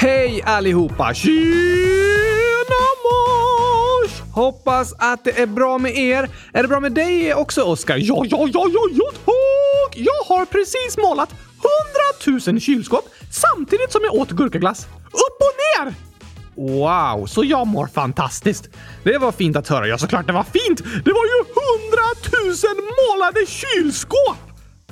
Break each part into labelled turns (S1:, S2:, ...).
S1: Hej allihopa! Tjena mors! Hoppas att det är bra med er. Är det bra med dig också, Oskar? Ja, ja, ja, ja, ja, tack! Jag har precis målat hundratusen kylskåp samtidigt som jag åt gurkaglass. Upp och ner! Wow, så jag mår fantastiskt. Det var fint att höra. Ja, såklart det var fint! Det var ju hundratusen målade kylskåp!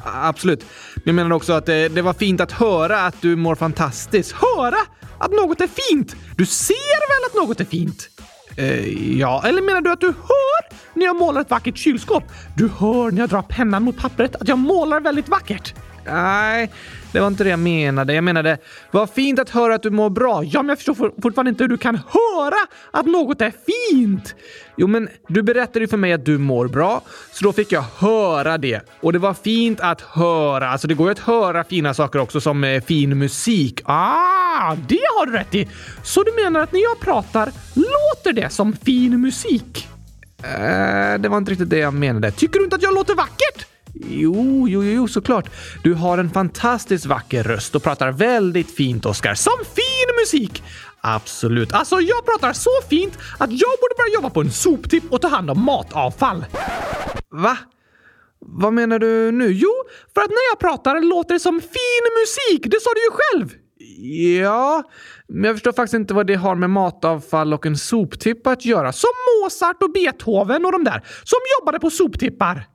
S1: Absolut. Men jag menar också att det, det var fint att höra att du mår fantastiskt. Höra att något är fint? Du ser väl att något är fint? Eh, ja, eller menar du att du hör när jag målar ett vackert kylskåp? Du hör när jag drar pennan mot pappret att jag målar väldigt vackert? Nej, det var inte det jag menade. Jag menade, vad fint att höra att du mår bra. Ja, men jag förstår fortfarande inte hur du kan höra att något är fint. Jo, men du berättade ju för mig att du mår bra, så då fick jag höra det. Och det var fint att höra. Alltså, det går ju att höra fina saker också, som eh, fin musik. Ah, det har du rätt i. Så du menar att när jag pratar låter det som fin musik? Eh, det var inte riktigt det jag menade. Tycker du inte att jag låter vackert? Jo, jo, jo, såklart. Du har en fantastiskt vacker röst och pratar väldigt fint, Oskar. Som fin musik! Absolut. Alltså, jag pratar så fint att jag borde börja jobba på en soptipp och ta hand om matavfall. Va? Vad menar du nu? Jo, för att när jag pratar låter det som fin musik. Det sa du ju själv. Ja, men jag förstår faktiskt inte vad det har med matavfall och en soptipp att göra. Som Mozart och Beethoven och de där som jobbade på soptippar.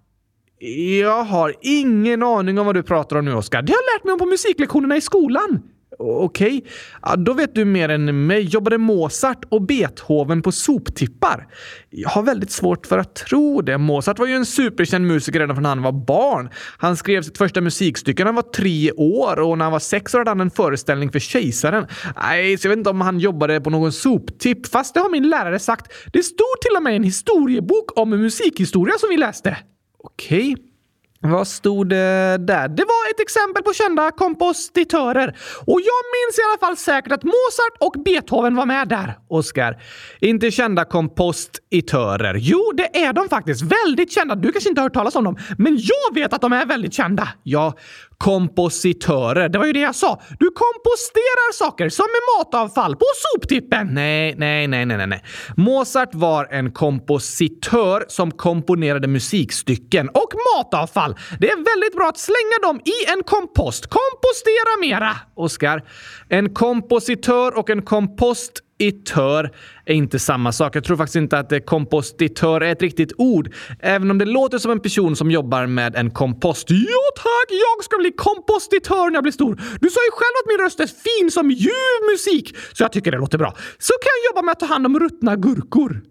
S1: Jag har ingen aning om vad du pratar om nu, Oskar. Det har jag lärt mig om på musiklektionerna i skolan. Okej, okay. ja, då vet du mer än mig. Jobbade Mozart och Beethoven på soptippar? Jag har väldigt svårt för att tro det. Mozart var ju en superkänd musiker redan från han var barn. Han skrev sitt första musikstycke när han var tre år och när han var sex år hade han en föreställning för kejsaren. Nej, så jag vet inte om han jobbade på någon soptipp, fast det har min lärare sagt. Det stod till och med en historiebok om musikhistoria som vi läste. Okej. Okay. Vad stod det där? Det var ett exempel på kända kompositörer. Och jag minns i alla fall säkert att Mozart och Beethoven var med där. Oskar, inte kända kompositörer. Jo, det är de faktiskt. Väldigt kända. Du kanske inte har hört talas om dem, men jag vet att de är väldigt kända. Ja, kompositörer. Det var ju det jag sa. Du komposterar saker som är matavfall på soptippen. Nej, nej, nej, nej, nej. Mozart var en kompositör som komponerade musikstycken och matavfall. Det är väldigt bra att slänga dem i en kompost. Kompostera mera! Oskar, en kompositör och en kompost kompostitör är inte samma sak. Jag tror faktiskt inte att eh, kompostitör är ett riktigt ord. Även om det låter som en person som jobbar med en kompost. Ja tack, jag ska bli kompostitör när jag blir stor. Du sa ju själv att min röst är fin som ljuv musik, så jag tycker det låter bra. Så kan jag jobba med att ta hand om ruttna gurkor.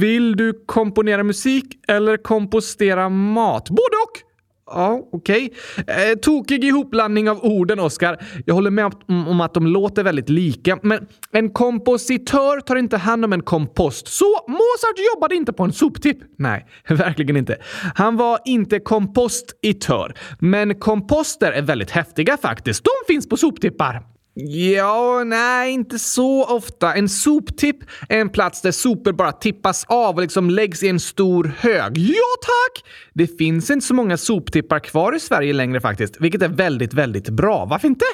S1: Vill du komponera musik eller kompostera mat? Både och! Ja, okej. Okay. Eh, tokig ihopblandning av orden, Oskar. Jag håller med om, om, att de låter väldigt lika, men en kompositör tar inte hand om en kompost. Så Mozart jobbade inte på en soptipp. Nej, verkligen inte. Han var inte kompostitör. Men komposter är väldigt häftiga faktiskt. De finns på soptippar. Ja, nej, inte så ofta. En soptipp är en plats där sopor bara tippas av och liksom läggs i en stor hög. Ja, tack! Det finns inte så många soptippar kvar i Sverige längre faktiskt, vilket är väldigt, väldigt bra. Varför inte?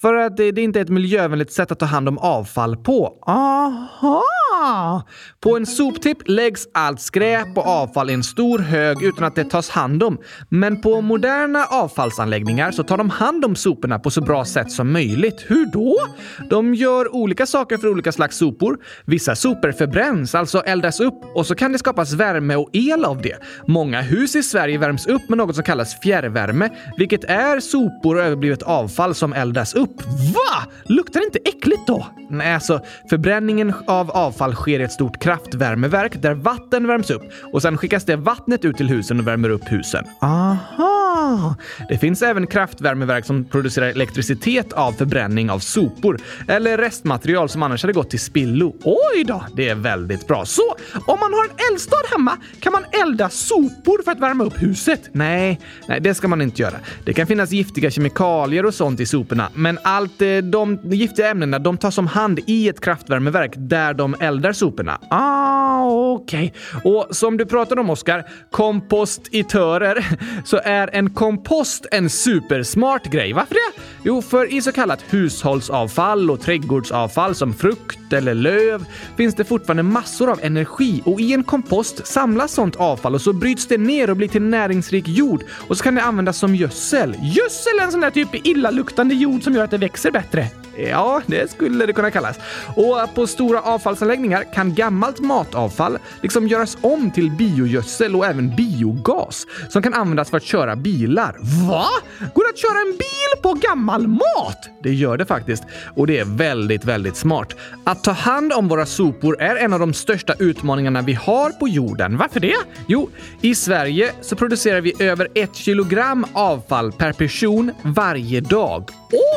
S1: För att det, det inte är ett miljövänligt sätt att ta hand om avfall på. Aha! På en soptipp läggs allt skräp och avfall i en stor hög utan att det tas hand om. Men på moderna avfallsanläggningar så tar de hand om soporna på så bra sätt som möjligt. Hur då? De gör olika saker för olika slags sopor. Vissa sopor förbränns, alltså eldas upp och så kan det skapas värme och el av det. Många hus i Sverige värms upp med något som kallas fjärrvärme, vilket är sopor och överblivet avfall som eldas upp. Va? Luktar det inte äckligt då? Nej, alltså förbränningen av avfall sker i ett stort kraftvärmeverk där vatten värms upp och sen skickas det vattnet ut till husen och värmer upp husen. Aha! Ah. Det finns även kraftvärmeverk som producerar elektricitet av förbränning av sopor eller restmaterial som annars hade gått till spillo. Oj då, det är väldigt bra. Så om man har en eldstad hemma kan man elda sopor för att värma upp huset? Nej, nej, det ska man inte göra. Det kan finnas giftiga kemikalier och sånt i soporna, men allt eh, de giftiga ämnena de tas om hand i ett kraftvärmeverk där de eldar soporna. Ah, okej. Okay. Och som du pratade om, Oskar, kompostitörer, så är en Kompost en supersmart grej. Varför det? Jo, för i så kallat hushållsavfall och trädgårdsavfall som frukt eller löv finns det fortfarande massor av energi och i en kompost samlas sånt avfall och så bryts det ner och blir till näringsrik jord och så kan det användas som gödsel. Gödsel är en sån där typ illaluktande jord som gör att det växer bättre. Ja, det skulle det kunna kallas. Och på stora avfallsanläggningar kan gammalt matavfall liksom göras om till biogödsel och även biogas som kan användas för att köra bilar. Va? Går det att köra en bil på gammal mat? Det gör det faktiskt. Och det är väldigt, väldigt smart. Att ta hand om våra sopor är en av de största utmaningarna vi har på jorden. Varför det? Jo, i Sverige så producerar vi över ett kilogram avfall per person varje dag.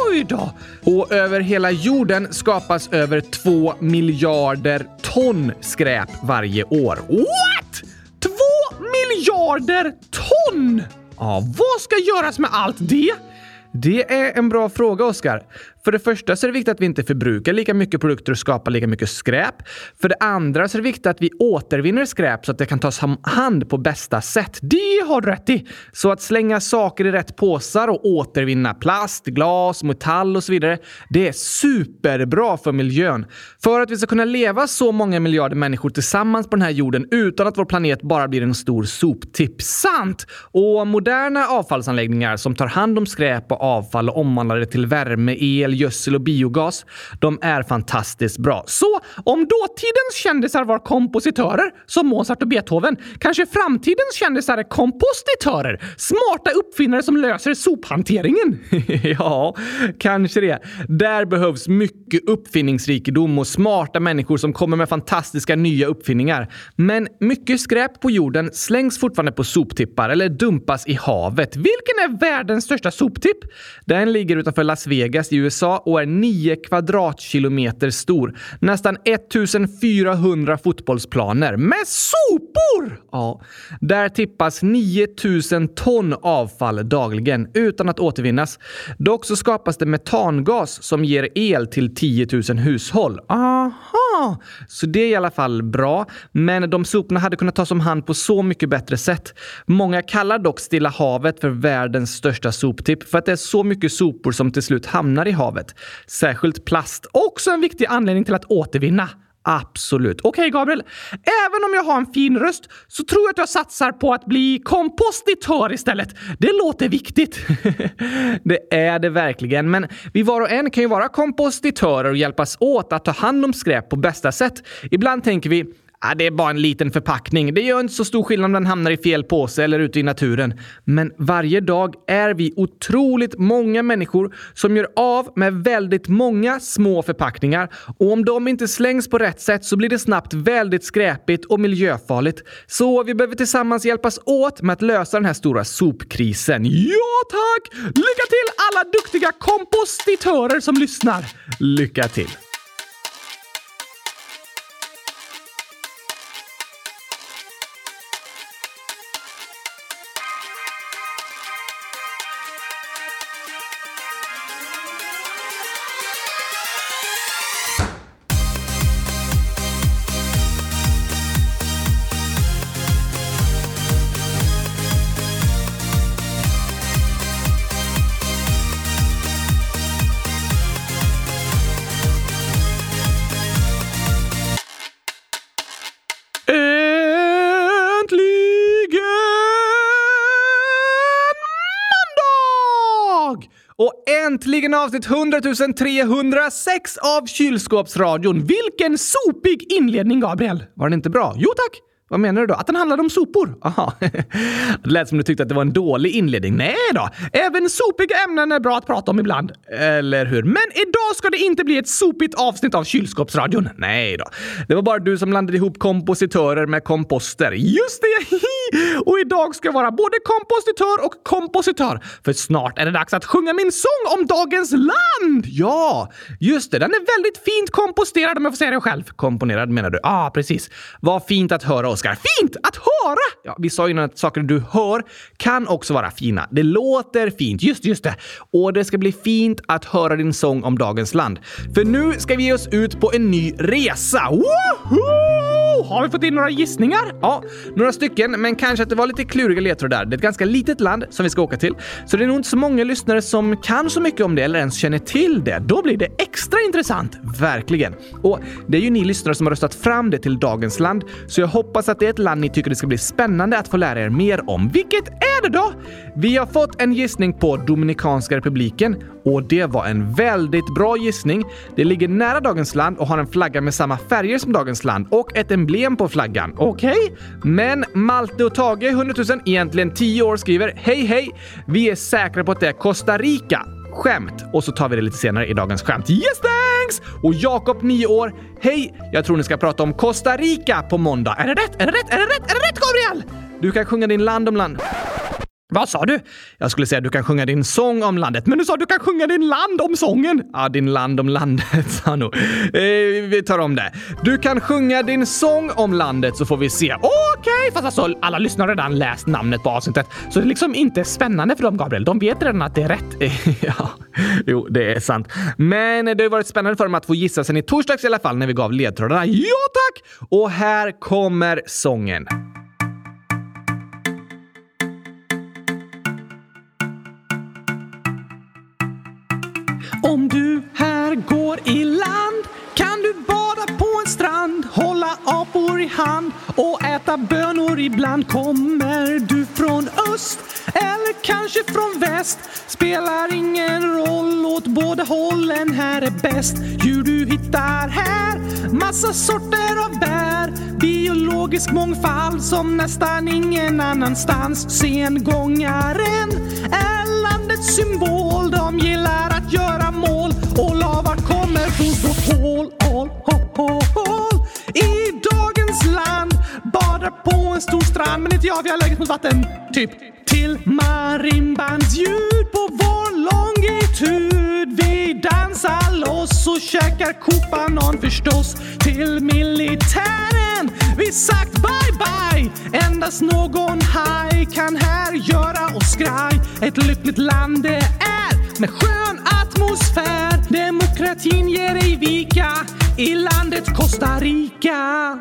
S1: Oj då! Och över hela jorden skapas över två miljarder ton skräp varje år. What? Två miljarder ton! Ja, vad ska göras med allt det? Det är en bra fråga, Oskar. För det första så är det viktigt att vi inte förbrukar lika mycket produkter och skapar lika mycket skräp. För det andra så är det viktigt att vi återvinner skräp så att det kan tas om hand på bästa sätt. Det har du rätt i! Så att slänga saker i rätt påsar och återvinna plast, glas, metall och så vidare, det är superbra för miljön. För att vi ska kunna leva så många miljarder människor tillsammans på den här jorden utan att vår planet bara blir en stor soptipp. Sant! Och moderna avfallsanläggningar som tar hand om skräp och avfall och omvandlar det till värme, el, gödsel och biogas. De är fantastiskt bra. Så om dåtidens kändisar var kompositörer, som Mozart och Beethoven, kanske framtidens kändisar är kompositörer. Smarta uppfinnare som löser sophanteringen? ja, kanske det. Där behövs mycket uppfinningsrikedom och smarta människor som kommer med fantastiska nya uppfinningar. Men mycket skräp på jorden slängs fortfarande på soptippar eller dumpas i havet. Vilken är världens största soptipp? Den ligger utanför Las Vegas i USA USA och är 9 kvadratkilometer stor. Nästan 1400 fotbollsplaner med sopor! Ja, där tippas 9000 ton avfall dagligen utan att återvinnas. Dock så skapas det metangas som ger el till 10 000 hushåll. Aha! Så det är i alla fall bra. Men de soporna hade kunnat tas om hand på så mycket bättre sätt. Många kallar dock Stilla havet för världens största soptipp för att det är så mycket sopor som till slut hamnar i havet havet. Särskilt plast. Också en viktig anledning till att återvinna. Absolut. Okej, okay, Gabriel. Även om jag har en fin röst så tror jag att jag satsar på att bli kompostitör istället. Det låter viktigt. det är det verkligen, men vi var och en kan ju vara kompostitörer och hjälpas åt att ta hand om skräp på bästa sätt. Ibland tänker vi Ja, det är bara en liten förpackning. Det gör inte så stor skillnad om den hamnar i fel påse eller ute i naturen. Men varje dag är vi otroligt många människor som gör av med väldigt många små förpackningar. Och om de inte slängs på rätt sätt så blir det snabbt väldigt skräpigt och miljöfarligt. Så vi behöver tillsammans hjälpas åt med att lösa den här stora sopkrisen. Ja, tack! Lycka till alla duktiga kompostitörer som lyssnar! Lycka till! Och Äntligen avsnitt 100 306 av Kylskåpsradion. Vilken sopig inledning, Gabriel! Var den inte bra? Jo tack! Vad menar du då? Att den handlade om sopor? Aha. Det lät som du tyckte att det var en dålig inledning. Nej då! Även sopiga ämnen är bra att prata om ibland. Eller hur? Men idag ska det inte bli ett sopigt avsnitt av Kylskåpsradion. Nej då. Det var bara du som blandade ihop kompositörer med komposter. Just det! Och idag ska jag vara både kompositör och kompositör. För snart är det dags att sjunga min sång om dagens land! Ja, just det. Den är väldigt fint komposterad om jag får säga det själv. Komponerad menar du? Ja, ah, precis. Vad fint att höra Oskar. Fint att höra! Ja, vi sa ju innan att saker du hör kan också vara fina. Det låter fint. Just just det. Och det ska bli fint att höra din sång om dagens land. För nu ska vi ge oss ut på en ny resa. Woho! Wow! Har vi fått in några gissningar? Ja, några stycken, men kanske att det var lite kluriga ledtrådar. Det är ett ganska litet land som vi ska åka till, så det är nog inte så många lyssnare som kan så mycket om det eller ens känner till det. Då blir det extra intressant. Verkligen. Och det är ju ni lyssnare som har röstat fram det till dagens land, så jag hoppas att det är ett land ni tycker det ska bli spännande att få lära er mer om. Vilket är det då? Vi har fått en gissning på Dominikanska republiken och det var en väldigt bra gissning. Det ligger nära dagens land och har en flagga med samma färger som dagens land och ett emblem på flaggan. Okej? Okay? Men Malte och Tage, 100 000, egentligen 10 år, skriver Hej hej! Vi är säkra på att det är Costa Rica. Skämt. Och så tar vi det lite senare i dagens skämt. Yes thanks! Och Jakob, 9 år. Hej! Jag tror ni ska prata om Costa Rica på måndag. Är det rätt? Är det rätt? Är det rätt? Är det rätt, Gabriel? Du kan sjunga din land om land. Vad sa du? Jag skulle säga att du kan sjunga din sång om landet, men du sa att du kan sjunga din land om sången. Ja, din land om landet, sa nog. Eh, vi tar om det. Du kan sjunga din sång om landet så får vi se. Okej, okay, fast alltså alla lyssnare har redan läst namnet på avsnittet, så det är liksom inte spännande för dem, Gabriel. De vet redan att det är rätt. ja, jo, det är sant. Men det har varit spännande för dem att få gissa sen i torsdags i alla fall när vi gav ledtrådarna. Ja, tack! Och här kommer sången. Om du här går i land kan du bada på en strand, hålla apor i hand och äta bönor ibland. Kommer du från öst eller kanske från väst spelar ingen roll, åt båda hållen här är bäst. Djur du hittar här, massa sorter av bär, biologisk mångfald som nästan ingen annanstans. Sengångaren är landets symbol, de gillar att göra mål och lava kommer från så hål, hål, hål, hål. I dagens land badar på en stor strand. Men inte jag för jag har läget mot vatten, typ. Till marimbans ljud på vår longitud Vi dansar loss och käkar kopanon förstås Till militären. Vi sagt bye bye. Endast någon haj kan här göra oss skraj. Ett lyckligt land det är med skön atmosfär. Demokratin ger ej vika i landet Costa Rica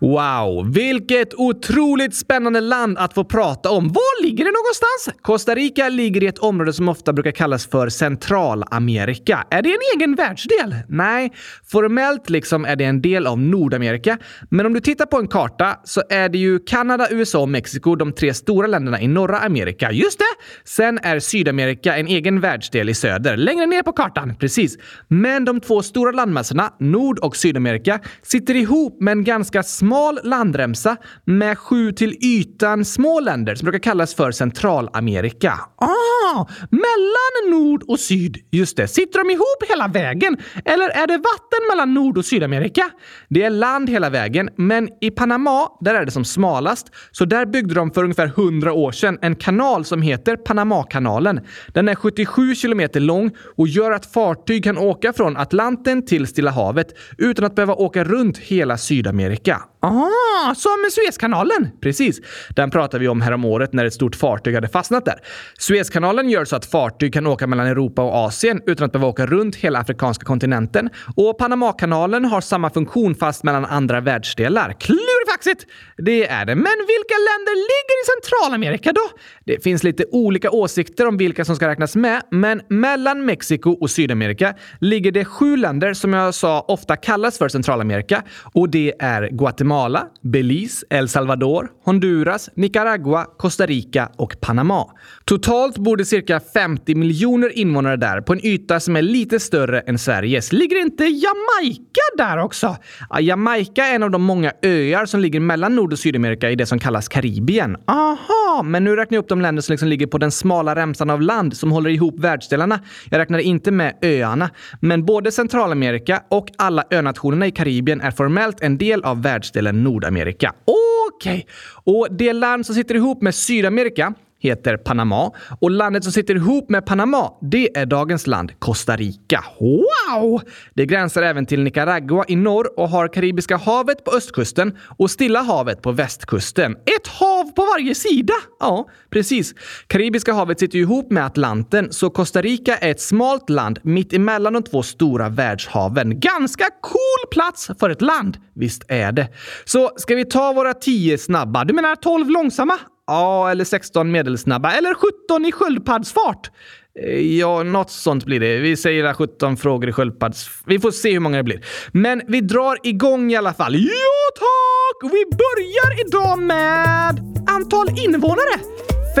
S1: Wow, vilket otroligt spännande land att få prata om. Var ligger det någonstans? Costa Rica ligger i ett område som ofta brukar kallas för Centralamerika. Är det en egen världsdel? Nej, formellt liksom är det en del av Nordamerika. Men om du tittar på en karta så är det ju Kanada, USA och Mexiko de tre stora länderna i norra Amerika. Just det! Sen är Sydamerika en egen världsdel i söder, längre ner på kartan. Precis. Men de två stora landmassorna, Nord och Sydamerika, sitter ihop med en ganska smal smal landremsa med sju till ytan små länder som brukar kallas för Centralamerika. Ah, mellan nord och syd. Just det. Sitter de ihop hela vägen? Eller är det vatten mellan Nord och Sydamerika? Det är land hela vägen, men i Panama, där är det som smalast, så där byggde de för ungefär 100 år sedan en kanal som heter Panamakanalen. Den är 77 kilometer lång och gör att fartyg kan åka från Atlanten till Stilla havet utan att behöva åka runt hela Sydamerika. Ah, som med Suezkanalen! Precis. Den pratade vi om häromåret när ett stort fartyg hade fastnat där. Suezkanalen gör så att fartyg kan åka mellan Europa och Asien utan att behöva åka runt hela afrikanska kontinenten. Och Panamakanalen har samma funktion fast mellan andra världsdelar. Klurifaxigt! Det är det. Men vilka länder ligger i Centralamerika då? Det finns lite olika åsikter om vilka som ska räknas med, men mellan Mexiko och Sydamerika ligger det sju länder som jag sa ofta kallas för Centralamerika och det är Guatemala Guatemala, Belize, El Salvador, Honduras, Nicaragua, Costa Rica och Panama. Totalt bor det cirka 50 miljoner invånare där på en yta som är lite större än Sveriges. Ligger inte Jamaica där också? Ja, Jamaica är en av de många öar som ligger mellan Nord och Sydamerika i det som kallas Karibien. Aha, men nu räknar jag upp de länder som liksom ligger på den smala remsan av land som håller ihop världsdelarna. Jag räknar inte med öarna. Men både Centralamerika och alla önationerna i Karibien är formellt en del av världsdelen Nordamerika. Okej! Okay. Och det land som sitter ihop med Sydamerika heter Panama och landet som sitter ihop med Panama, det är dagens land Costa Rica. Wow! Det gränsar även till Nicaragua i norr och har Karibiska havet på östkusten och Stilla havet på västkusten. Ett hav på varje sida! Ja, precis. Karibiska havet sitter ihop med Atlanten, så Costa Rica är ett smalt land mitt emellan de två stora världshaven. Ganska cool plats för ett land! Visst är det. Så ska vi ta våra tio snabba? Du menar 12 långsamma? Ja, eller 16 medelsnabba. Eller 17 i sköldpaddsfart. Eh, ja, något sånt blir det. Vi säger 17 frågor i sköldpadds... Vi får se hur många det blir. Men vi drar igång i alla fall. Ja, tack! Vi börjar idag med antal invånare.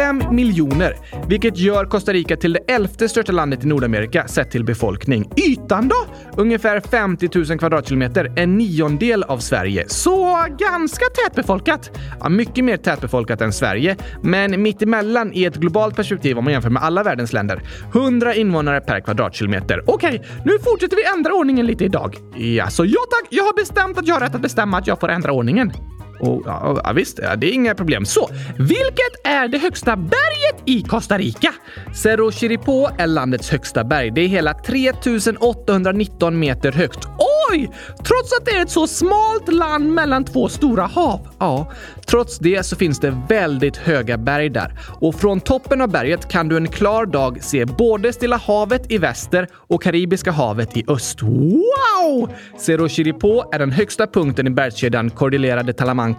S1: 5 miljoner, vilket gör Costa Rica till det elfte största landet i Nordamerika sett till befolkning. Ytan då? Ungefär 50 000 kvadratkilometer, en niondel av Sverige. Så ganska tätbefolkat. Ja, mycket mer tätbefolkat än Sverige, men mittemellan i ett globalt perspektiv om man jämför med alla världens länder. 100 invånare per kvadratkilometer. Okej, nu fortsätter vi ändra ordningen lite idag. Ja, så ja tack, jag har bestämt att jag har rätt att bestämma att jag får ändra ordningen. Och, ja, ja, visst, ja, det är inga problem. Så, vilket är det högsta berget i Costa Rica? Cerro Chiripó är landets högsta berg. Det är hela 3819 meter högt. Oj! Trots att det är ett så smalt land mellan två stora hav. Ja, trots det så finns det väldigt höga berg där. Och från toppen av berget kan du en klar dag se både Stilla havet i väster och Karibiska havet i öst. Wow! Cerro Chiripó är den högsta punkten i bergskedjan Cordillera de Talamanca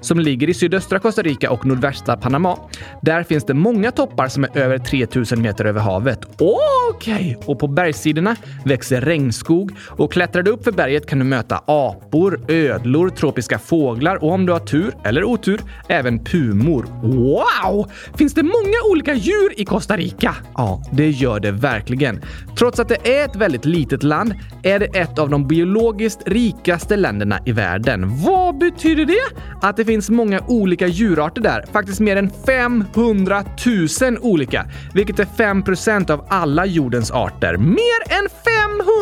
S1: som ligger i sydöstra Costa Rica och nordvästra Panama. Där finns det många toppar som är över 3000 meter över havet. Okej! Okay. Och på bergssidorna växer regnskog och klättrar du upp för berget kan du möta apor, ödlor, tropiska fåglar och om du har tur, eller otur, även pumor. Wow! Finns det många olika djur i Costa Rica? Ja, det gör det verkligen. Trots att det är ett väldigt litet land är det ett av de biologiskt rikaste länderna i världen. Vad betyder det? Att det finns många olika djurarter där. Faktiskt mer än 500 000 olika, vilket är 5% av alla jordens arter. Mer än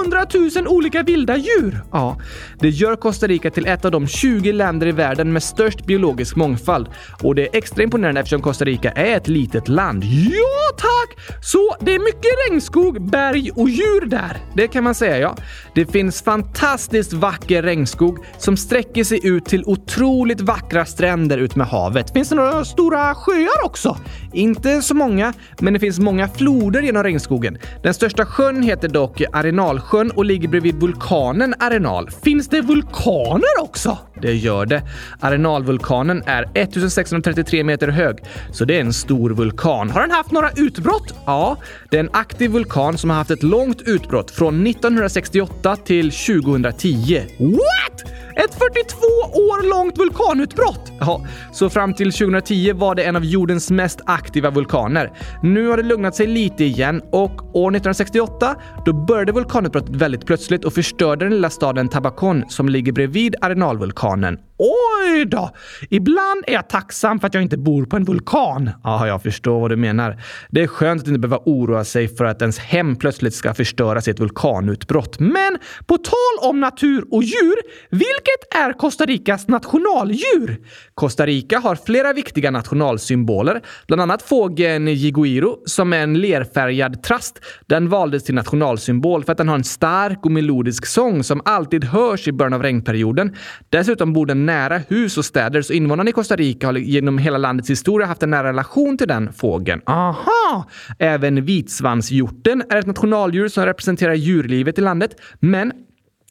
S1: 500 000 olika vilda djur! Ja, det gör Costa Rica till ett av de 20 länder i världen med störst biologisk mångfald. Och det är extra imponerande eftersom Costa Rica är ett litet land. Ja, tack! Så det är mycket regnskog, berg och djur där. Det kan man säga, ja. Det finns fantastiskt vacker regnskog som sträcker sig ut till otroligt otroligt vackra stränder ut med havet. Finns det några stora sjöar också? Inte så många, men det finns många floder genom regnskogen. Den största sjön heter dock Arenalsjön och ligger bredvid vulkanen Arenal. Finns det vulkaner också? Det gör det. Arenalvulkanen är 1633 meter hög, så det är en stor vulkan. Har den haft några utbrott? Ja, det är en aktiv vulkan som har haft ett långt utbrott från 1968 till 2010. What? Ett 42 år långt vulkanutbrott! Ja, så fram till 2010 var det en av jordens mest aktiva vulkaner. Nu har det lugnat sig lite igen och år 1968 då började vulkanutbrottet väldigt plötsligt och förstörde den lilla staden Tabacon som ligger bredvid Arenalvulkanen. Oj då! Ibland är jag tacksam för att jag inte bor på en vulkan. Ja, jag förstår vad du menar. Det är skönt att inte behöva oroa sig för att ens hem plötsligt ska förstöras i ett vulkanutbrott. Men på tal om natur och djur, vilket är Costa Ricas nationaldjur? Costa Rica har flera viktiga nationalsymboler, bland annat fågeln jiguiro som är en lerfärgad trast. Den valdes till nationalsymbol för att den har en stark och melodisk sång som alltid hörs i början av regnperioden. Dessutom bor den nära hus och städer, så invånarna i Costa Rica har genom hela landets historia haft en nära relation till den fågeln. Aha! Även vitsvanshjorten är ett nationaldjur som representerar djurlivet i landet, men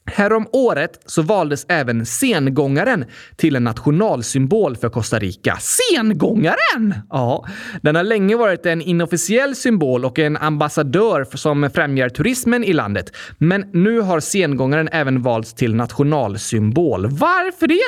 S1: Härom året så valdes även sengångaren till en nationalsymbol för Costa Rica. Sengångaren! Ja, den har länge varit en inofficiell symbol och en ambassadör som främjar turismen i landet. Men nu har sengångaren även valts till nationalsymbol. Varför det?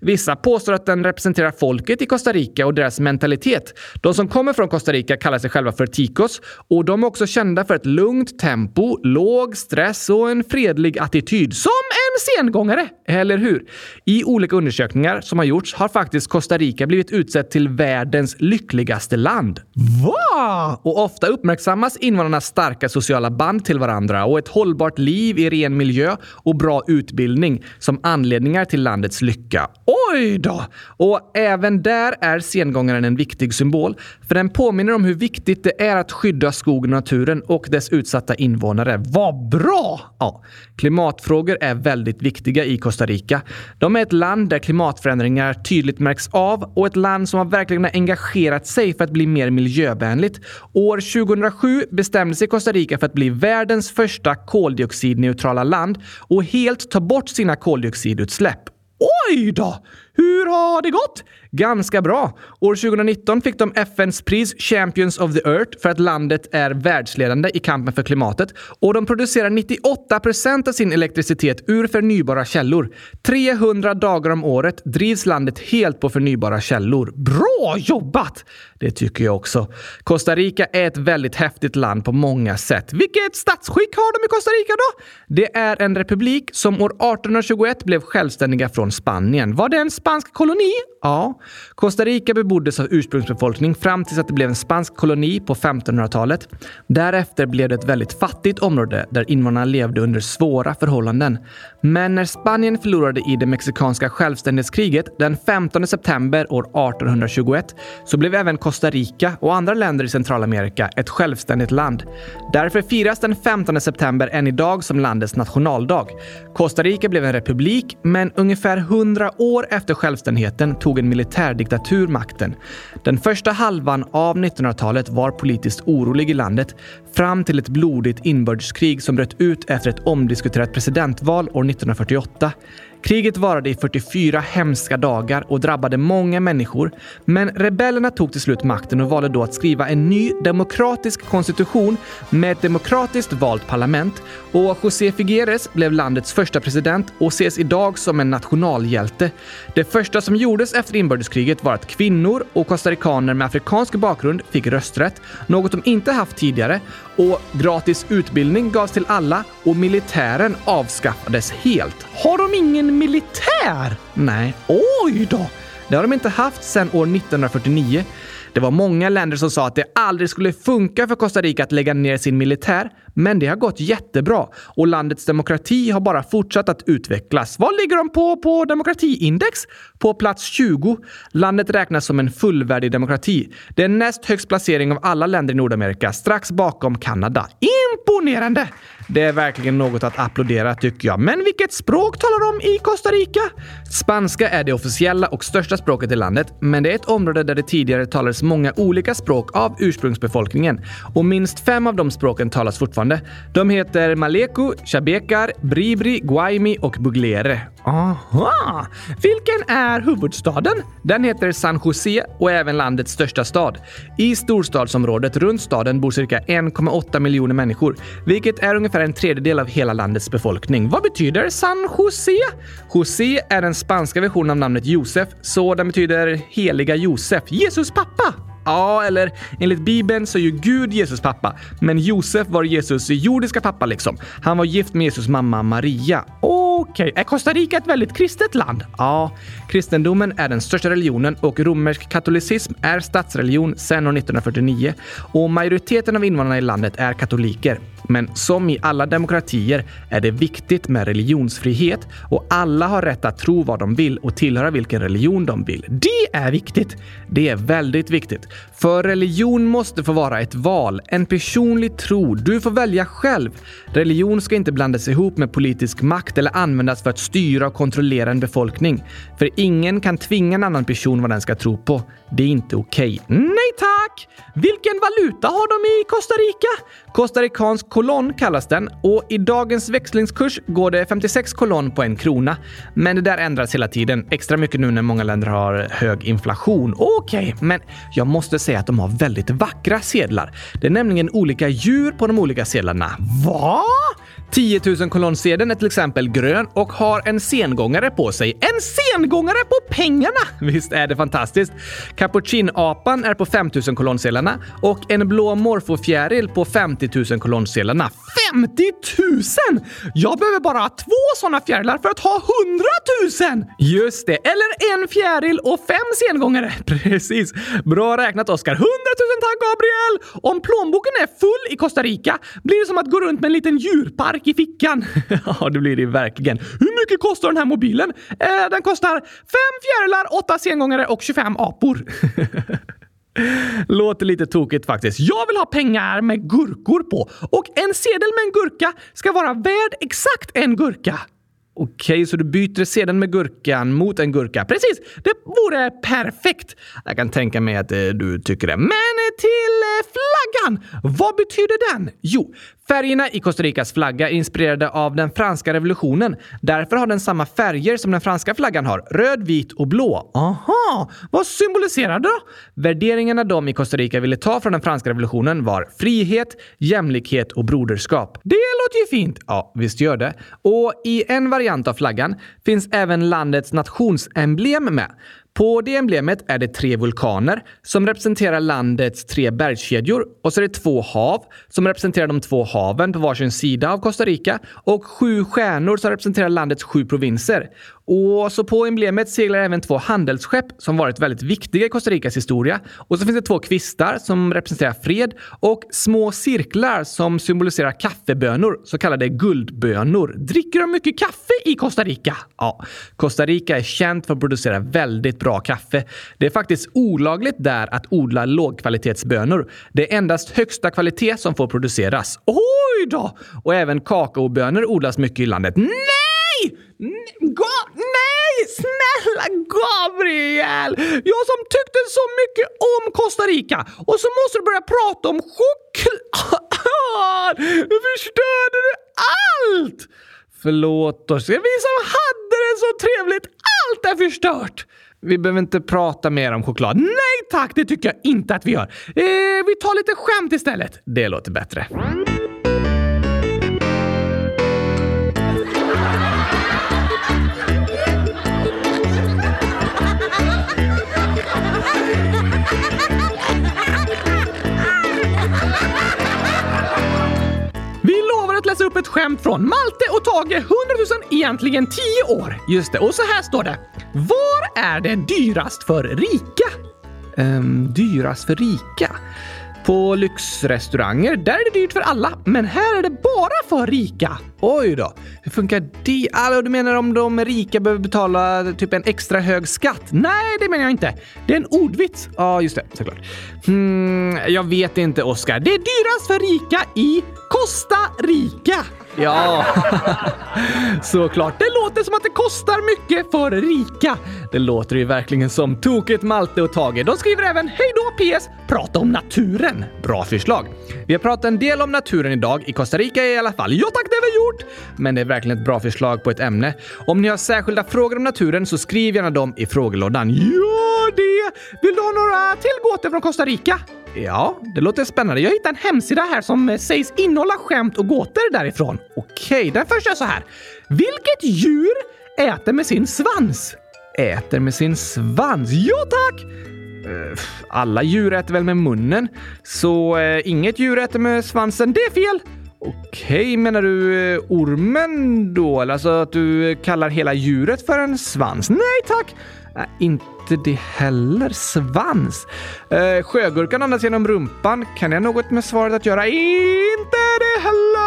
S1: Vissa påstår att den representerar folket i Costa Rica och deras mentalitet. De som kommer från Costa Rica kallar sig själva för ticos och de är också kända för ett lugnt tempo, låg stress och en fredlig attityd som en sengångare, eller hur? I olika undersökningar som har gjorts har faktiskt Costa Rica blivit utsett till världens lyckligaste land. Va? Och ofta uppmärksammas invånarnas starka sociala band till varandra och ett hållbart liv i ren miljö och bra utbildning som anledningar till landets lycka. Oj då! Och även där är sengångaren en viktig symbol, för den påminner om hur viktigt det är att skydda skogen och naturen och dess utsatta invånare. Vad bra! Ja, klimatfrågor är väldigt viktiga i Costa Rica. De är ett land där klimatförändringar tydligt märks av och ett land som har verkligen engagerat sig för att bli mer miljövänligt. År 2007 bestämde sig Costa Rica för att bli världens första koldioxidneutrala land och helt ta bort sina koldioxidutsläpp. Oj då! Hur har det gått? Ganska bra. År 2019 fick de FNs pris Champions of the Earth för att landet är världsledande i kampen för klimatet och de producerar 98 procent av sin elektricitet ur förnybara källor. 300 dagar om året drivs landet helt på förnybara källor. Bra jobbat! Det tycker jag också. Costa Rica är ett väldigt häftigt land på många sätt. Vilket statsskick har de i Costa Rica då? Det är en republik som år 1821 blev självständiga från Spanien. Var det en spansk koloni? Ja. Costa Rica beboddes av ursprungsbefolkning fram tills att det blev en spansk koloni på 1500-talet. Därefter blev det ett väldigt fattigt område där invånarna levde under svåra förhållanden. Men när Spanien förlorade i det mexikanska självständighetskriget den 15 september år 1821 så blev även Costa Rica och andra länder i Centralamerika ett självständigt land. Därför firas den 15 september än idag som landets nationaldag. Costa Rica blev en republik, men ungefär 100 år efter självständigheten tog en militärdiktatur makten. Den första halvan av 1900-talet var politiskt orolig i landet fram till ett blodigt inbördeskrig som bröt ut efter ett omdiskuterat presidentval år 1948. Kriget varade i 44 hemska dagar och drabbade många människor. Men rebellerna tog till slut makten och valde då att skriva en ny demokratisk konstitution med ett demokratiskt valt parlament. Och José Figueres blev landets första president och ses idag som en nationalhjälte. Det första som gjordes efter inbördeskriget var att kvinnor och costaricaner med afrikansk bakgrund fick rösträtt, något de inte haft tidigare. Och gratis utbildning gavs till alla och militären avskaffades helt. Har de ingen militär? Nej. Oj då! Det har de inte haft sedan år 1949. Det var många länder som sa att det aldrig skulle funka för Costa Rica att lägga ner sin militär, men det har gått jättebra och landets demokrati har bara fortsatt att utvecklas. Vad ligger de på på demokratiindex? På plats 20. Landet räknas som en fullvärdig demokrati. Det är näst högst placering av alla länder i Nordamerika, strax bakom Kanada. Imponerande! Det är verkligen något att applådera tycker jag. Men vilket språk talar de i Costa Rica? Spanska är det officiella och största språket i landet, men det är ett område där det tidigare talades många olika språk av ursprungsbefolkningen och minst fem av de språken talas fortfarande. De heter Maleku, Chabekar, Bribri, Guaymi och Buglere. Aha! Vilken är huvudstaden? Den heter San José och är även landets största stad. I storstadsområdet runt staden bor cirka 1,8 miljoner människor, vilket är ungefär ungefär en tredjedel av hela landets befolkning. Vad betyder San José? José är den spanska versionen av namnet Josef, så den betyder heliga Josef, Jesus pappa. Ja, eller enligt Bibeln så är ju Gud Jesus pappa, men Josef var Jesus jordiska pappa liksom. Han var gift med Jesus mamma Maria. Okej, okay. är Costa Rica ett väldigt kristet land? Ja, kristendomen är den största religionen och romersk katolicism är statsreligion sedan år 1949 och majoriteten av invånarna i landet är katoliker. Men som i alla demokratier är det viktigt med religionsfrihet och alla har rätt att tro vad de vill och tillhöra vilken religion de vill. Det är viktigt! Det är väldigt viktigt. För religion måste få vara ett val, en personlig tro. Du får välja själv. Religion ska inte blandas ihop med politisk makt eller användas för att styra och kontrollera en befolkning. För ingen kan tvinga en annan person vad den ska tro på. Det är inte okej. Okay. Nej tack! Vilken valuta har de i Costa Rica? Costaricansk kolonn kallas den och i dagens växlingskurs går det 56 kolonn på en krona. Men det där ändras hela tiden. Extra mycket nu när många länder har hög inflation. Okej, okay, men jag måste säga att de har väldigt vackra sedlar. Det är nämligen olika djur på de olika sedlarna. Va? 10 000 kolonnsedeln är till exempel grön och har en sengångare på sig. En sengångare på pengarna! Visst är det fantastiskt? Cappuccinapan är på 5 000 kolonnsedlarna och en blå morfofjäril på 50 000 kolonnsedlarna. 50 000! Jag behöver bara två sådana fjärilar för att ha 100 000! Just det, eller en fjäril och fem sengångare. Precis. Bra räknat, Oskar. 100 000 tack, Gabriel! Om plånboken är full i Costa Rica blir det som att gå runt med en liten djurpark i fickan. ja, det blir det verkligen. Hur mycket kostar den här mobilen? Eh, den kostar fem fjärilar, åtta sengångare och 25 apor. Låter lite tokigt faktiskt. Jag vill ha pengar med gurkor på och en sedel med en gurka ska vara värd exakt en gurka. Okej, så du byter sedeln med gurkan mot en gurka. Precis! Det vore perfekt! Jag kan tänka mig att eh, du tycker det. Men eh, till flaggan! Vad betyder den? Jo, färgerna i Costa Ricas flagga är inspirerade av den franska revolutionen. Därför har den samma färger som den franska flaggan har. Röd, vit och blå. Aha! Vad symboliserar det då? Värderingarna de i Costa Rica ville ta från den franska revolutionen var frihet, jämlikhet och broderskap. Det låter ju fint! Ja, visst gör det. Och i en variant av flaggan finns även landets nationsemblem med. På det emblemet är det tre vulkaner som representerar landets tre bergskedjor och så är det två hav som representerar de två haven på varsin sida av Costa Rica och sju stjärnor som representerar landets sju provinser. Och så på emblemet seglar även två handelsskepp som varit väldigt viktiga i Costa Ricas historia. Och så finns det två kvistar som representerar fred och små cirklar som symboliserar kaffebönor, så kallade guldbönor. Dricker de mycket kaffe i Costa Rica? Ja, Costa Rica är känt för att producera väldigt bra kaffe. Det är faktiskt olagligt där att odla lågkvalitetsbönor. Det är endast högsta kvalitet som får produceras. Oj då! Och även kakaobönor odlas mycket i landet. Nej! Ga! Snälla Gabriel! Jag som tyckte så mycket om Costa Rica och så måste du börja prata om choklad! Nu förstörde du allt! Förlåt oss. Vi som hade det så trevligt, allt är förstört! Vi behöver inte prata mer om choklad. Nej tack, det tycker jag inte att vi gör. Eh, vi tar lite skämt istället. Det låter bättre. Skämt från Malte och Tage, 100 000, egentligen 10 år. Just det, och så här står det. Var är det dyrast för rika? Um, dyrast för rika? På lyxrestauranger, där är det dyrt för alla, men här är det bara för rika. Oj då, hur funkar det? Alltså, du menar om de rika behöver betala typ en extra hög skatt? Nej, det menar jag inte. Det är en ordvits. Ja, just det, såklart. Hmm, jag vet inte, Oskar. Det är dyrast för rika i Costa Rica. Ja, såklart. Det låter som att det kostar mycket för rika. Det låter ju verkligen som tokigt Malte och Tage. De skriver även Hej då PS! Prata om naturen. Bra förslag. Vi har pratat en del om naturen idag, i Costa Rica i alla fall. Ja tack, det har vi gjort! Men det är verkligen ett bra förslag på ett ämne. Om ni har särskilda frågor om naturen så skriv gärna dem i frågelådan. Ja, det! Vill du ha några till gåtor från Costa Rica? Ja, det låter spännande. Jag hittade en hemsida här som sägs innehålla skämt och gåtor därifrån. Okej, den första är så här. Vilket djur äter med sin svans? Äter med sin svans? Ja, tack! Eh, alla djur äter väl med munnen, så eh, inget djur äter med svansen. Det är fel! Okej, menar du eh, ormen då? Alltså att du eh, kallar hela djuret för en svans? Nej tack! Nej, inte det heller. Svans. Eh, sjögurkan andas genom rumpan. Kan det ha något med svaret att göra? Inte det heller!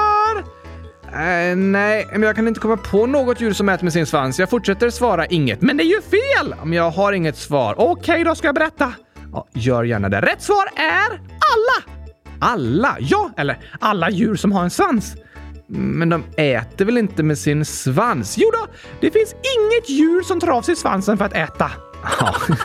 S1: Eh, nej, men jag kan inte komma på något djur som äter med sin svans. Jag fortsätter svara inget. Men det är ju fel! Men jag har inget svar. Okej, okay, då ska jag berätta. Ja, gör gärna det. Rätt svar är alla! Alla? Ja, eller alla djur som har en svans. Men de äter väl inte med sin svans? Jo då, det finns inget djur som tar av sig svansen för att äta. Ja.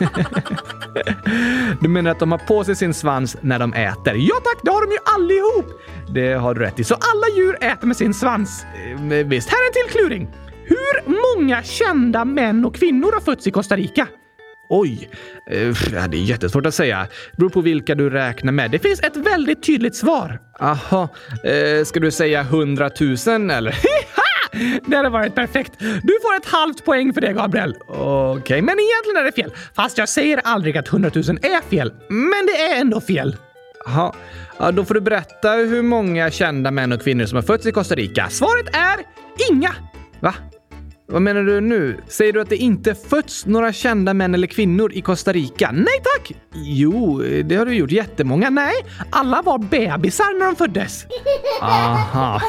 S1: du menar att de har på sig sin svans när de äter? Ja tack, det har de ju allihop! Det har du rätt i. Så alla djur äter med sin svans. Eh, visst, här är en till kluring. Hur många kända män och kvinnor har fötts i Costa Rica?
S2: Oj, eh, det är jättesvårt att säga. Det beror på vilka du räknar med. Det finns ett väldigt tydligt svar. Aha, eh, ska du säga hundratusen eller? Det hade varit perfekt. Du får ett halvt poäng för det, Gabriel. Okej, okay, men egentligen är det fel. Fast jag säger aldrig att hundratusen är fel. Men det är ändå fel. Jaha, ja, då får du berätta hur många kända män och kvinnor som har fötts i Costa Rica. Svaret är inga. Va? Vad menar du nu? Säger du att det inte fötts några kända män eller kvinnor i Costa Rica? Nej tack! Jo, det har du gjort jättemånga. Nej, alla var bebisar när de föddes. Aha.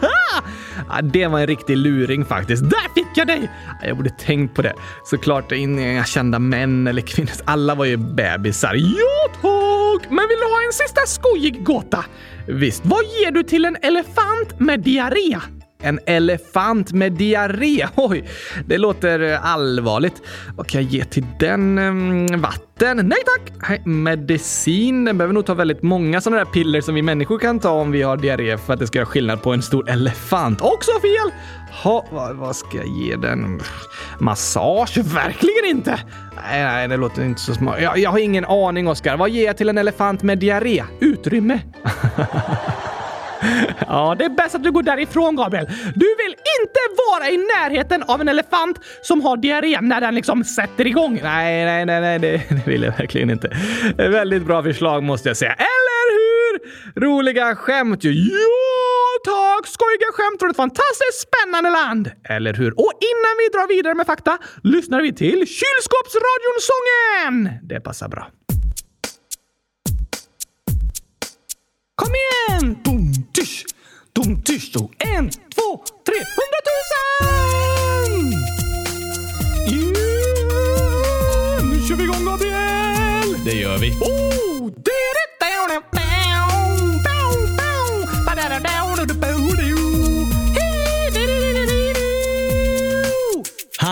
S2: ja, det var en riktig luring faktiskt. Där fick jag dig! Jag borde tänkt på det. Såklart inga kända män eller kvinnor. Alla var ju bebisar. Ja tack! Men vill du ha en sista skojig gåta? Visst, vad ger du till en elefant med diarré? En elefant med diarré. Oj, det låter allvarligt. Vad kan jag ge till den? Ehm, vatten? Nej tack! Medicin? Den behöver nog ta väldigt många sådana där piller som vi människor kan ta om vi har diarré för att det ska göra skillnad på en stor elefant. Också fel! Ha, vad, vad ska jag ge den? Massage? Verkligen inte! Nej, nej, det låter inte så smart. Jag, jag har ingen aning, Oskar. Vad ger jag till en elefant med diarré? Utrymme. Ja, det är bäst att du går därifrån, Gabriel. Du vill inte vara i närheten av en elefant som har diarré när den liksom sätter igång. Nej, nej, nej, nej, det, det vill jag verkligen inte. Väldigt bra förslag måste jag säga. Eller hur? Roliga skämt ju. Ja, tack! Skojiga skämt från ett fantastiskt spännande land. Eller hur? Och innan vi drar vidare med fakta lyssnar vi till Kylskåpsradion-sången. Det passar bra. Kom igen! Tysch, dum, tysch, då. En, två, tre, hundratusen! Yeah! Nu kör vi igång, Gabriel!
S1: Det gör vi.
S2: Oh!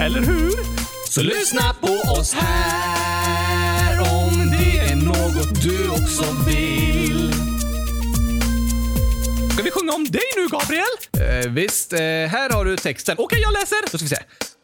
S2: Eller hur?
S1: Så lyssna på oss här om det är något du också vill.
S2: Ska vi sjunga om dig nu, Gabriel?
S1: Eh, visst, eh, här har du texten.
S2: Okej, jag läser.
S1: Då ska vi se.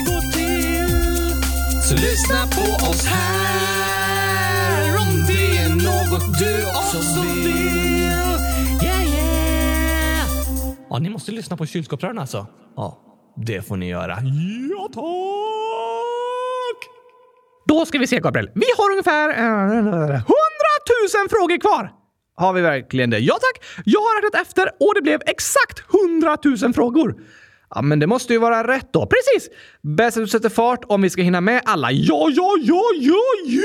S1: Saker går till. Så lyssna på oss här om det är något du också vill.
S2: Yeah, yeah! Ja, ni måste lyssna på kylskåpsrören alltså.
S1: Ja, det får ni göra.
S2: Ja, tack! Då ska vi se, Gabriel. Vi har ungefär eh, 100 000 frågor kvar.
S1: Har vi verkligen det?
S2: Ja tack! Jag har räknat efter och det blev exakt 100 000 frågor.
S1: Ja, men det måste ju vara rätt då. Precis! Bäst att du sätter fart om vi ska hinna med alla. Ja, ja, ja, ja, ja,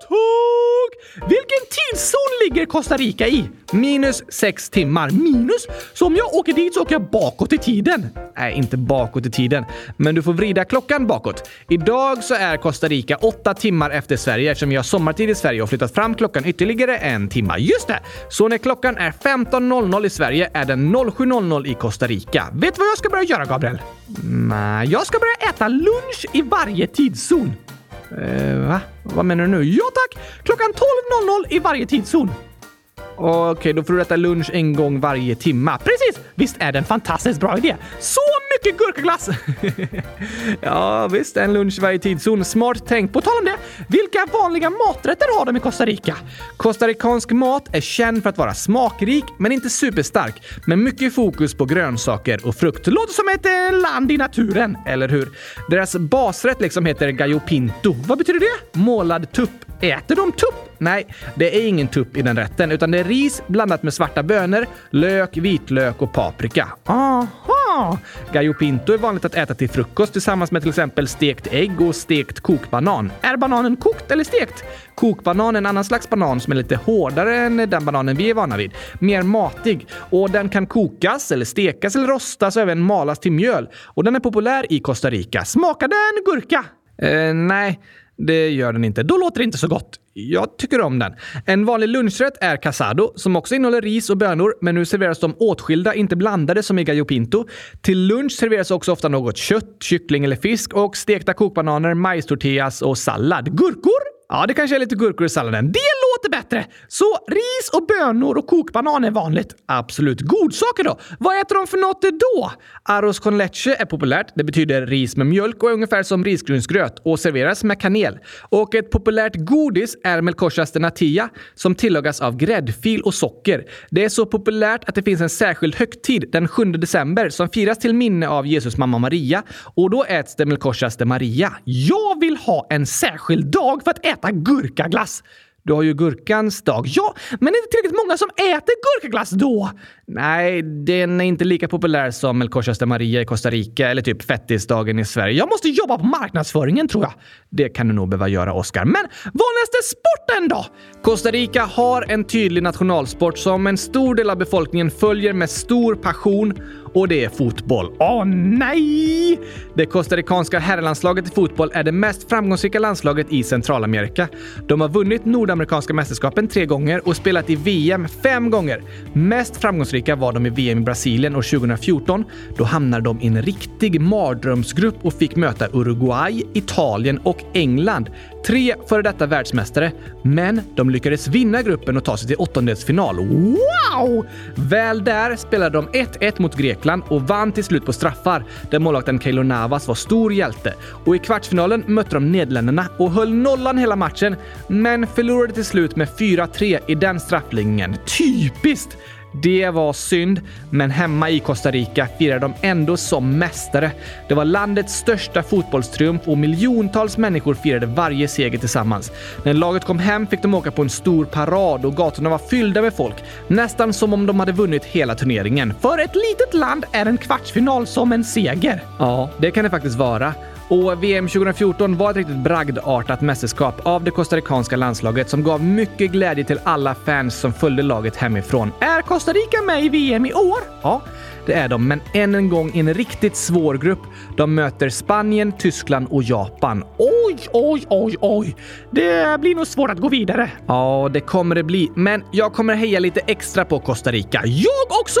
S1: tack! Vilken tidszon ligger Costa Rica i? Minus sex timmar. Minus? Så om jag åker dit så åker jag bakåt i tiden? Nej, inte bakåt i tiden, men du får vrida klockan bakåt. Idag så är Costa Rica åtta timmar efter Sverige eftersom vi har sommartid i Sverige och flyttat fram klockan ytterligare en timma. Just det! Så när klockan är 15.00 i Sverige är den 07.00 i Costa Rica. Vet du vad jag ska börja göra, Gabriel? Nej, jag ska börja äta lunch i varje tidszon. Eh, va? Vad menar du nu? Ja tack! Klockan 12.00 i varje tidszon. Okej, okay, då får du äta lunch en gång varje timma. Precis! Visst är det en fantastiskt bra idé? Så mycket gurkaglass! ja, visst, en lunch varje tidszon. Smart tänkt. På tal om det, vilka vanliga maträtter har de i Costa Rica? Costaricansk mat är känd för att vara smakrik, men inte superstark, med mycket fokus på grönsaker och frukt. Låter som ett eh, land i naturen, eller hur? Deras basrätt liksom heter gallo pinto. Vad betyder det? Målad tupp. Äter de tupp? Nej, det är ingen tupp i den rätten, utan det är ris blandat med svarta bönor, lök, vitlök och paprika. Aha! Gallo pinto är vanligt att äta till frukost tillsammans med till exempel stekt ägg och stekt kokbanan. Är bananen kokt eller stekt? Kokbanan är en annan slags banan som är lite hårdare än den bananen vi är vana vid. Mer matig och den kan kokas eller stekas eller rostas och även malas till mjöl. Och den är populär i Costa Rica. Smakar den gurka? Eh, nej. Det gör den inte. Då låter det inte så gott. Jag tycker om den. En vanlig lunchrätt är casado, som också innehåller ris och bönor, men nu serveras de åtskilda, inte blandade som i gallo pinto. Till lunch serveras också ofta något kött, kyckling eller fisk och stekta kokbananer, majstortillas och sallad. Gurkor Ja, det kanske är lite gurkor i salladen. Det låter bättre! Så ris och bönor och kokbanan är vanligt. Absolut. Godsaker då? Vad äter de för något då? Arroz con leche är populärt. Det betyder ris med mjölk och är ungefär som risgrynsgröt och serveras med kanel. Och ett populärt godis är melcochas de natilla som tillagas av gräddfil och socker. Det är så populärt att det finns en särskild högtid den 7 december som firas till minne av Jesus mamma Maria och då äts det melcochas de Maria. Jag vill ha en särskild dag för att äta äta gurkaglass. Du har ju gurkans dag. Ja, men är det tillräckligt många som äter gurkaglass då? Nej, den är inte lika populär som El Cochas de Maria i Costa Rica eller typ fettisdagen i Sverige. Jag måste jobba på marknadsföringen tror jag. Det kan du nog behöva göra, Oscar. Men vanligaste sporten då? Costa Rica har en tydlig nationalsport som en stor del av befolkningen följer med stor passion och det är fotboll. Åh nej! Det costaricanska herrlandslaget i fotboll är det mest framgångsrika landslaget i Centralamerika. De har vunnit Nordamerikanska mästerskapen tre gånger och spelat i VM fem gånger. Mest framgångsrika var de i VM i Brasilien år 2014. Då hamnade de i en riktig mardrömsgrupp och fick möta Uruguay, Italien och England. Tre före detta världsmästare, men de lyckades vinna gruppen och ta sig till åttondelsfinal. Wow! Väl där spelade de 1-1 mot Grekland och vann till slut på straffar, där målvakten Keylor Navas var stor hjälte. Och i kvartsfinalen mötte de Nederländerna och höll nollan hela matchen, men förlorade till slut med 4-3 i den straffläggningen. Typiskt! Det var synd, men hemma i Costa Rica firade de ändå som mästare. Det var landets största fotbollstriumf och miljontals människor firade varje seger tillsammans. När laget kom hem fick de åka på en stor parad och gatorna var fyllda med folk. Nästan som om de hade vunnit hela turneringen. För ett litet land är en kvartsfinal som en seger. Ja, det kan det faktiskt vara. Och VM 2014 var ett riktigt bragdartat mästerskap av det costaricanska landslaget som gav mycket glädje till alla fans som följde laget hemifrån. Är Costa Rica med i VM i år? Ja, det är de, men än en gång i en riktigt svår grupp. De möter Spanien, Tyskland och Japan. Oj, oj, oj, oj! Det blir nog svårt att gå vidare. Ja, det kommer det bli, men jag kommer heja lite extra på Costa Rica. Jag också!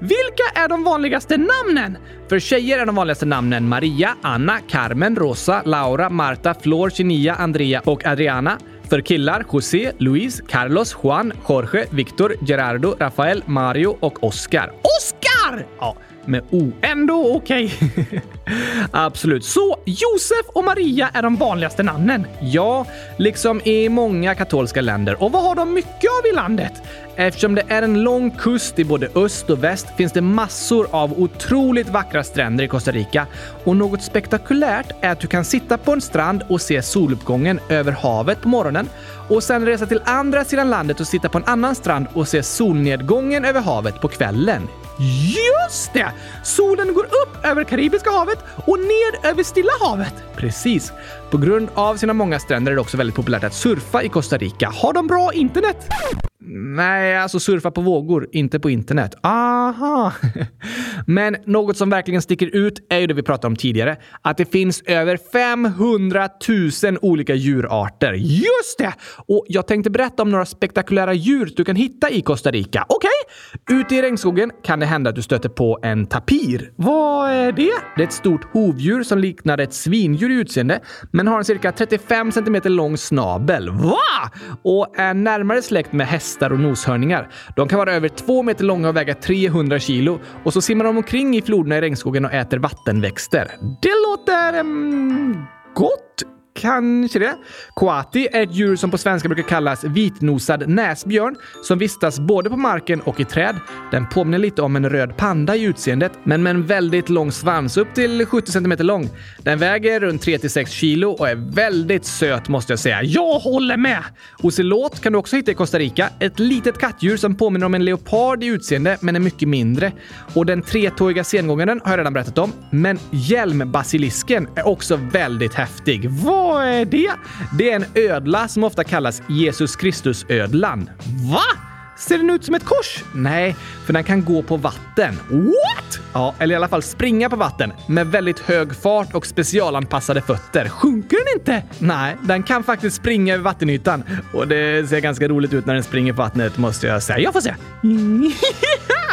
S1: Vilka är de vanligaste namnen? För tjejer är de vanligaste namnen Maria, Anna, Carmen, Rosa, Laura, Marta, Flor, Chinia, Andrea och Adriana. För killar José, Luis, Carlos, Juan, Jorge, Victor, Gerardo, Rafael, Mario och Oscar. Oscar! Ja, med O. Ändå okej. Okay. Absolut. Så Josef och Maria är de vanligaste namnen? Ja, liksom i många katolska länder. Och vad har de mycket av i landet? Eftersom det är en lång kust i både öst och väst finns det massor av otroligt vackra stränder i Costa Rica. Och något spektakulärt är att du kan sitta på en strand och se soluppgången över havet på morgonen och sen resa till andra sidan landet och sitta på en annan strand och se solnedgången över havet på kvällen. Just det! Solen går upp över Karibiska havet och ned över Stilla havet. Precis. På grund av sina många stränder är det också väldigt populärt att surfa i Costa Rica. Har de bra internet? Nej, alltså surfa på vågor, inte på internet. Aha! Men något som verkligen sticker ut är ju det vi pratade om tidigare. Att det finns över 500 000 olika djurarter. Just det! Och jag tänkte berätta om några spektakulära djur du kan hitta i Costa Rica. Okej? Okay? Ute i regnskogen kan det hända att du stöter på en tapir. Vad är det? Det är ett stort hovdjur som liknar ett svindjur i utseende, men har en cirka 35 cm lång snabel. Va? Och är närmare släkt med hästar hästar och noshörningar. De kan vara över två meter långa och väga 300 kilo och så simmar de omkring i floderna i regnskogen och äter vattenväxter. Det låter... Mm, gott Kanske det. Koati är ett djur som på svenska brukar kallas vitnosad näsbjörn som vistas både på marken och i träd. Den påminner lite om en röd panda i utseendet, men med en väldigt lång svans, upp till 70 cm lång. Den väger runt 3-6 kilo och är väldigt söt måste jag säga. Jag håller med! Ocelot kan du också hitta i Costa Rica. Ett litet kattdjur som påminner om en leopard i utseende, men är mycket mindre. Och den tretåiga sengångaren har jag redan berättat om, men hjälmbasilisken är också väldigt häftig. Vad vad är det? Det är en ödla som ofta kallas Jesus Kristus-ödlan. Va? Ser den ut som ett kors? Nej, för den kan gå på vatten. What? Ja, eller i alla fall springa på vatten med väldigt hög fart och specialanpassade fötter. Sjunker den inte? Nej, den kan faktiskt springa över vattenytan och det ser ganska roligt ut när den springer på vattnet måste jag säga. Jag får se.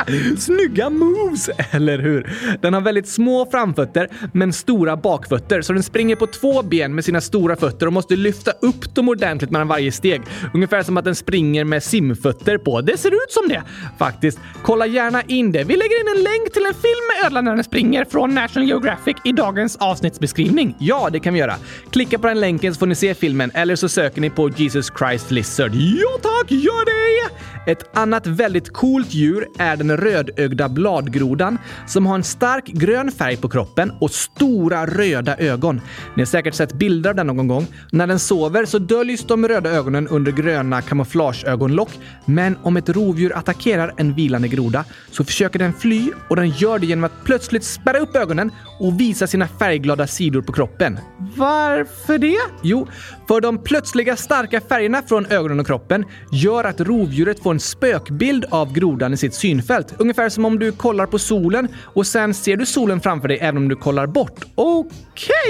S1: Snygga moves, eller hur? Den har väldigt små framfötter men stora bakfötter så den springer på två ben med sina stora fötter och måste lyfta upp dem ordentligt mellan varje steg. Ungefär som att den springer med simfötter på. Det ser ut som det faktiskt. Kolla gärna in det. Vi lägger in en länk till en film med ödlan när den springer från National Geographic i dagens avsnittsbeskrivning. Ja, det kan vi göra. Klicka på den länken så får ni se filmen eller så söker ni på Jesus Christ Lizard. Ja tack, gör det! Ett annat väldigt coolt djur är den rödögda bladgrodan som har en stark grön färg på kroppen och stora röda ögon. Ni har säkert sett bilder av den någon gång. När den sover så döljs de röda ögonen under gröna kamouflageögonlock. Men om ett rovdjur attackerar en vilande groda så försöker den fly och den gör det genom att plötsligt spärra upp ögonen och visa sina färgglada sidor på kroppen. Varför det? Jo, för de plötsliga starka färgerna från ögonen och kroppen gör att rovdjuret får en spökbild av grodan i sitt synfält. Ungefär som om du kollar på solen och sen ser du solen framför dig även om du kollar bort. Okej!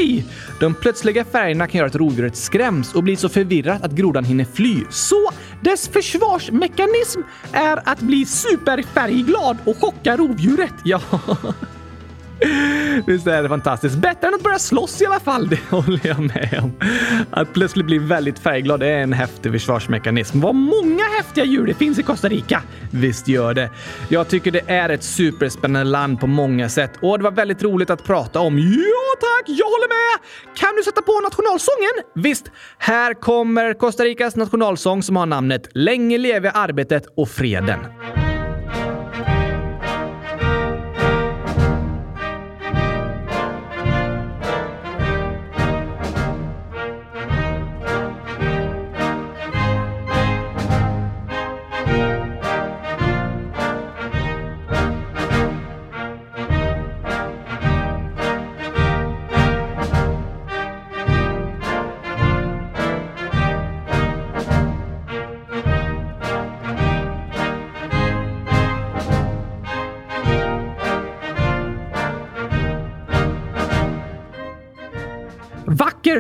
S1: Okay. De plötsliga färgerna kan göra att rovdjuret skräms och blir så förvirrat att grodan hinner fly. Så dess försvarsmekanism är att bli superfärgglad och chocka rovdjuret. Ja. Visst är det fantastiskt? Bättre än att börja slåss i alla fall, det håller jag med om. Att plötsligt bli väldigt färgglad är en häftig försvarsmekanism. Vad många häftiga djur det finns i Costa Rica! Visst gör det. Jag tycker det är ett superspännande land på många sätt och det var väldigt roligt att prata om. Ja tack, jag håller med! Kan du sätta på nationalsången? Visst, här kommer Costa Ricas nationalsång som har namnet Länge leve arbetet och freden.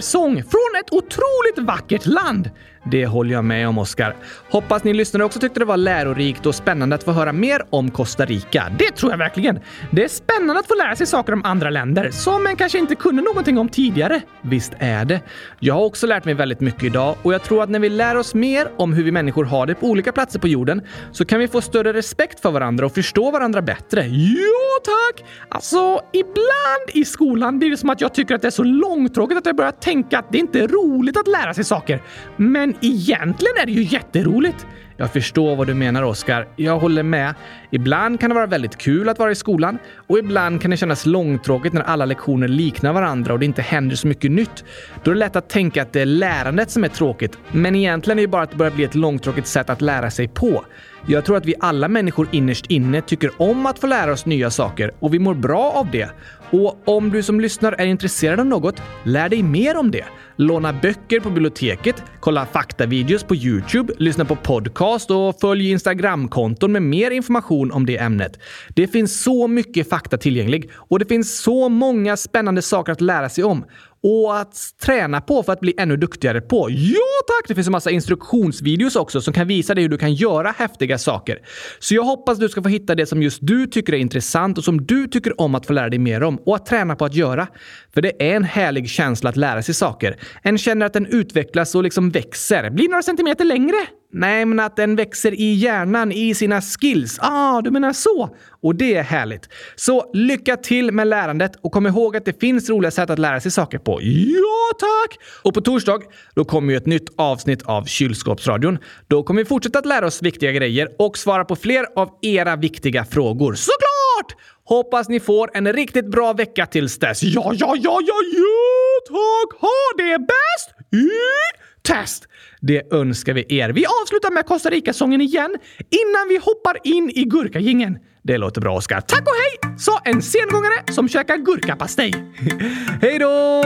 S1: Vacker sång är ett otroligt vackert land. Det håller jag med om, Oskar. Hoppas ni lyssnare också tyckte det var lärorikt och spännande att få höra mer om Costa Rica. Det tror jag verkligen. Det är spännande att få lära sig saker om andra länder som man kanske inte kunde någonting om tidigare. Visst är det. Jag har också lärt mig väldigt mycket idag och jag tror att när vi lär oss mer om hur vi människor har det på olika platser på jorden så kan vi få större respekt för varandra och förstå varandra bättre. Ja, tack! Alltså, ibland i skolan blir det som att jag tycker att det är så långtråkigt att jag börjar tänka att det inte jätteroligt roligt att lära sig saker. Men egentligen är det ju jätteroligt. Jag förstår vad du menar, Oskar. Jag håller med. Ibland kan det vara väldigt kul att vara i skolan och ibland kan det kännas långtråkigt när alla lektioner liknar varandra och det inte händer så mycket nytt. Då är det lätt att tänka att det är lärandet som är tråkigt, men egentligen är det bara att det börjar bli ett långtråkigt sätt att lära sig på. Jag tror att vi alla människor innerst inne tycker om att få lära oss nya saker och vi mår bra av det. Och om du som lyssnar är intresserad av något, lär dig mer om det. Låna böcker på biblioteket, kolla faktavideos på Youtube, lyssna på podcast och följ Instagramkonton med mer information om det ämnet. Det finns så mycket fakta tillgänglig och det finns så många spännande saker att lära sig om och att träna på för att bli ännu duktigare på. Ja tack! Det finns en massa instruktionsvideos också som kan visa dig hur du kan göra häftiga saker. Så jag hoppas du ska få hitta det som just du tycker är intressant och som du tycker om att få lära dig mer om och att träna på att göra. För det är en härlig känsla att lära sig saker. En känner att den utvecklas och liksom växer. Blir några centimeter längre. Nej, men att den växer i hjärnan, i sina skills. Ah, du menar så? Och det är härligt. Så lycka till med lärandet och kom ihåg att det finns roliga sätt att lära sig saker på. Ja, tack! Och på torsdag, då kommer ju ett nytt avsnitt av Kylskåpsradion. Då kommer vi fortsätta att lära oss viktiga grejer och svara på fler av era viktiga frågor. Såklart! Hoppas ni får en riktigt bra vecka tills dess. Ja, ja, ja, ja, ja, tack! Ha det bäst i test! Det önskar vi er. Vi avslutar med Costa Rica-sången igen innan vi hoppar in i gurkagingen. Det låter bra, Oskar. Tack och hej, sa en sengångare som käkar gurkapastej. hej då!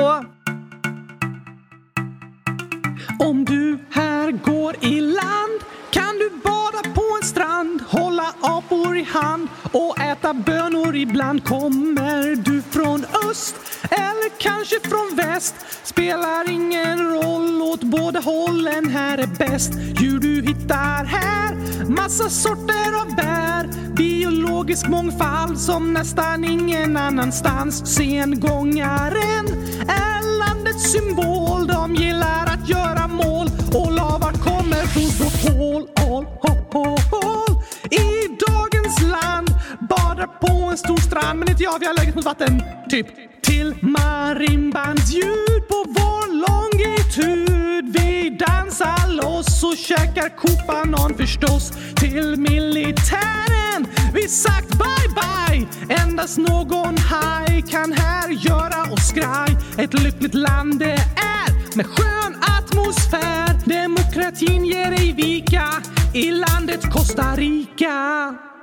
S1: Om du här går i land kan du bada på en strand, hålla apor i hand och äta bönor ibland. Kommer du från öst eller kanske från väst spelar ingen roll, åt båda hållen här är bäst. Djur du hittar här, massa sorter av bär, biologisk mångfald som nästan ingen annanstans. Sengångaren är landets symbol, de gillar att göra mål och lavar kommer från vårt hål. Hål, hål, hål. I dagens land badar på en stor strand men inte jag, vi har läget mot vatten. Typ till marimbans ljud på vår longitud. Vi dansar loss och käkar kopanon förstås. Till militären vi sagt bye bye. Endast någon haj kan här göra oss skraj. Ett lyckligt land det är med skön atmosfär. Demokratin ger ej vika i landet Costa Rica.